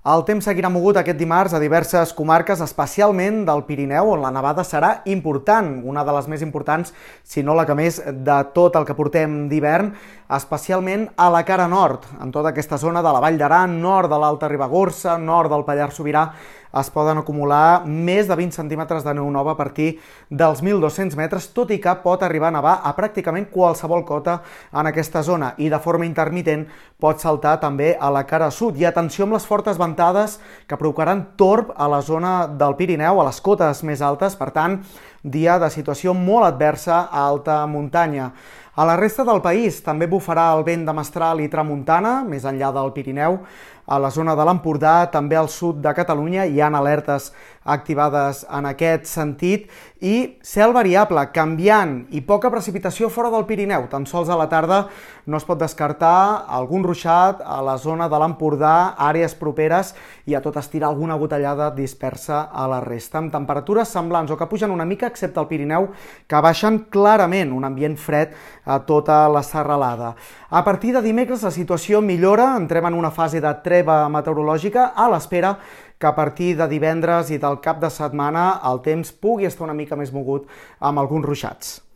El temps seguirà mogut aquest dimarts a diverses comarques, especialment del Pirineu, on la nevada serà important, una de les més importants, si no la que més, de tot el que portem d'hivern, especialment a la cara nord, en tota aquesta zona de la Vall d'Aran, nord de l'Alta Ribagorça, nord del Pallars Sobirà, es poden acumular més de 20 centímetres de neu nova a partir dels 1.200 metres, tot i que pot arribar a nevar a pràcticament qualsevol cota en aquesta zona i de forma intermitent pot saltar també a la cara sud. I atenció amb les fortes ventades que provocaran torb a la zona del Pirineu, a les cotes més altes, per tant, dia de situació molt adversa a alta muntanya. A la resta del país també bufarà el vent de mestral i tramuntana, més enllà del Pirineu. A la zona de l'Empordà, també al sud de Catalunya, hi han alertes activades en aquest sentit i cel variable, canviant i poca precipitació fora del Pirineu. Tan sols a la tarda no es pot descartar algun ruixat a la zona de l'Empordà, àrees properes i a tot estirar alguna gotellada dispersa a la resta, amb temperatures semblants o que pugen una mica, excepte el Pirineu, que baixen clarament un ambient fred a tota la serralada. A partir de dimecres la situació millora, entrem en una fase de treva meteorològica a l'espera que a partir de divendres i del cap de setmana el temps pugui estar una mica més mogut amb alguns ruixats.